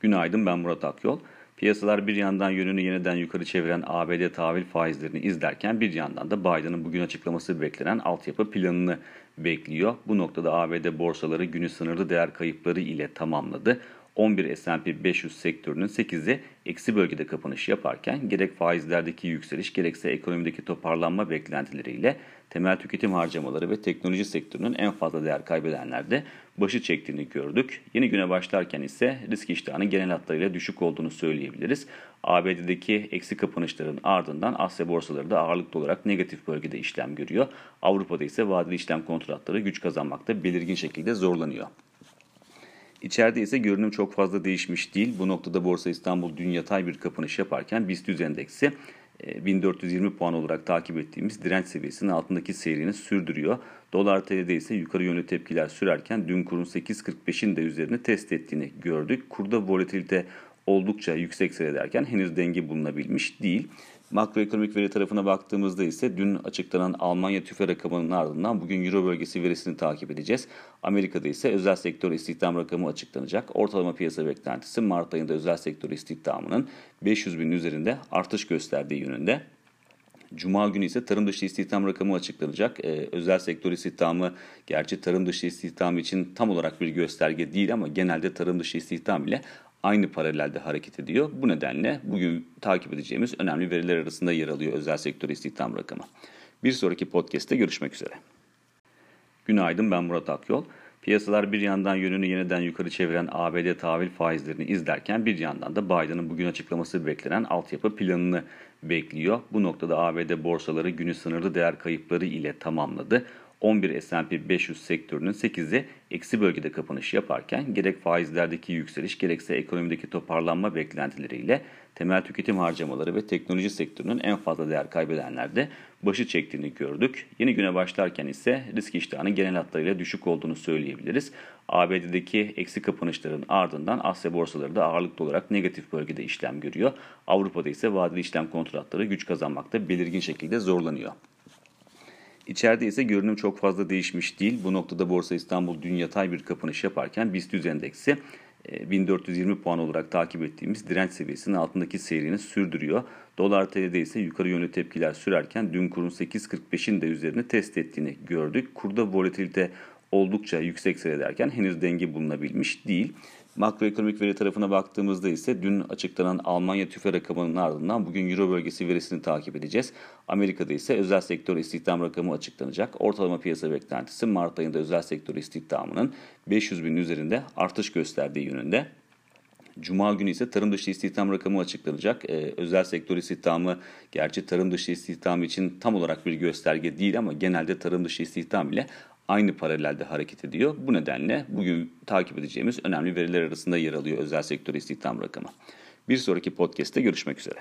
Günaydın ben Murat Akyol. Piyasalar bir yandan yönünü yeniden yukarı çeviren ABD tahvil faizlerini izlerken bir yandan da Biden'ın bugün açıklaması beklenen altyapı planını bekliyor. Bu noktada ABD borsaları günü sınırlı değer kayıpları ile tamamladı. 11 S&P 500 sektörünün 8'i eksi bölgede kapanış yaparken gerek faizlerdeki yükseliş gerekse ekonomideki toparlanma beklentileriyle temel tüketim harcamaları ve teknoloji sektörünün en fazla değer kaybedenlerde başı çektiğini gördük. Yeni güne başlarken ise risk iştahının genel hatlarıyla düşük olduğunu söyleyebiliriz. ABD'deki eksi kapanışların ardından Asya borsaları da ağırlıklı olarak negatif bölgede işlem görüyor. Avrupa'da ise vadeli işlem kontratları güç kazanmakta belirgin şekilde zorlanıyor. İçeride ise görünüm çok fazla değişmiş değil. Bu noktada Borsa İstanbul dün yatay bir kapanış yaparken BIST 100 endeksi 1420 e, puan olarak takip ettiğimiz direnç seviyesinin altındaki seyrini sürdürüyor. Dolar TL'de ise yukarı yönlü tepkiler sürerken dün kurun 8.45'in de üzerine test ettiğini gördük. Kurda volatilite oldukça yüksek seyrederken henüz denge bulunabilmiş değil. Makroekonomik veri tarafına baktığımızda ise dün açıklanan Almanya tüfe rakamının ardından bugün Euro bölgesi verisini takip edeceğiz. Amerika'da ise özel sektör istihdam rakamı açıklanacak. Ortalama piyasa beklentisi Mart ayında özel sektör istihdamının 500 bin üzerinde artış gösterdiği yönünde. Cuma günü ise tarım dışı istihdam rakamı açıklanacak. Ee, özel sektör istihdamı gerçi tarım dışı istihdam için tam olarak bir gösterge değil ama genelde tarım dışı istihdam ile aynı paralelde hareket ediyor. Bu nedenle bugün takip edeceğimiz önemli veriler arasında yer alıyor özel sektör istihdam rakamı. Bir sonraki podcast'te görüşmek üzere. Günaydın ben Murat Akyol. Piyasalar bir yandan yönünü yeniden yukarı çeviren ABD tahvil faizlerini izlerken bir yandan da Biden'ın bugün açıklaması beklenen altyapı planını bekliyor. Bu noktada ABD borsaları günü sınırlı değer kayıpları ile tamamladı. 11 S&P 500 sektörünün 8'i eksi bölgede kapanış yaparken gerek faizlerdeki yükseliş gerekse ekonomideki toparlanma beklentileriyle temel tüketim harcamaları ve teknoloji sektörünün en fazla değer kaybedenlerde başı çektiğini gördük. Yeni güne başlarken ise risk iştahının genel hatlarıyla düşük olduğunu söyleyebiliriz. ABD'deki eksi kapanışların ardından Asya borsaları da ağırlıklı olarak negatif bölgede işlem görüyor. Avrupa'da ise vadeli işlem kontratları güç kazanmakta belirgin şekilde zorlanıyor. İçeride ise görünüm çok fazla değişmiş değil. Bu noktada Borsa İstanbul dün yatay bir kapanış yaparken BIST 100 endeksi 1420 e, puan olarak takip ettiğimiz direnç seviyesinin altındaki seyrini sürdürüyor. Dolar TL'de ise yukarı yönlü tepkiler sürerken dün kurun 8.45'in de üzerine test ettiğini gördük. Kurda volatilite oldukça yüksek seyrederken henüz denge bulunabilmiş değil. Makroekonomik veri tarafına baktığımızda ise dün açıklanan Almanya tüfe rakamının ardından bugün Euro bölgesi verisini takip edeceğiz. Amerika'da ise özel sektör istihdam rakamı açıklanacak. Ortalama piyasa beklentisi Mart ayında özel sektör istihdamının 500 bin üzerinde artış gösterdiği yönünde. Cuma günü ise tarım dışı istihdam rakamı açıklanacak. Ee, özel sektör istihdamı gerçi tarım dışı istihdam için tam olarak bir gösterge değil ama genelde tarım dışı istihdam ile aynı paralelde hareket ediyor. Bu nedenle bugün takip edeceğimiz önemli veriler arasında yer alıyor özel sektör istihdam rakamı. Bir sonraki podcast'te görüşmek üzere.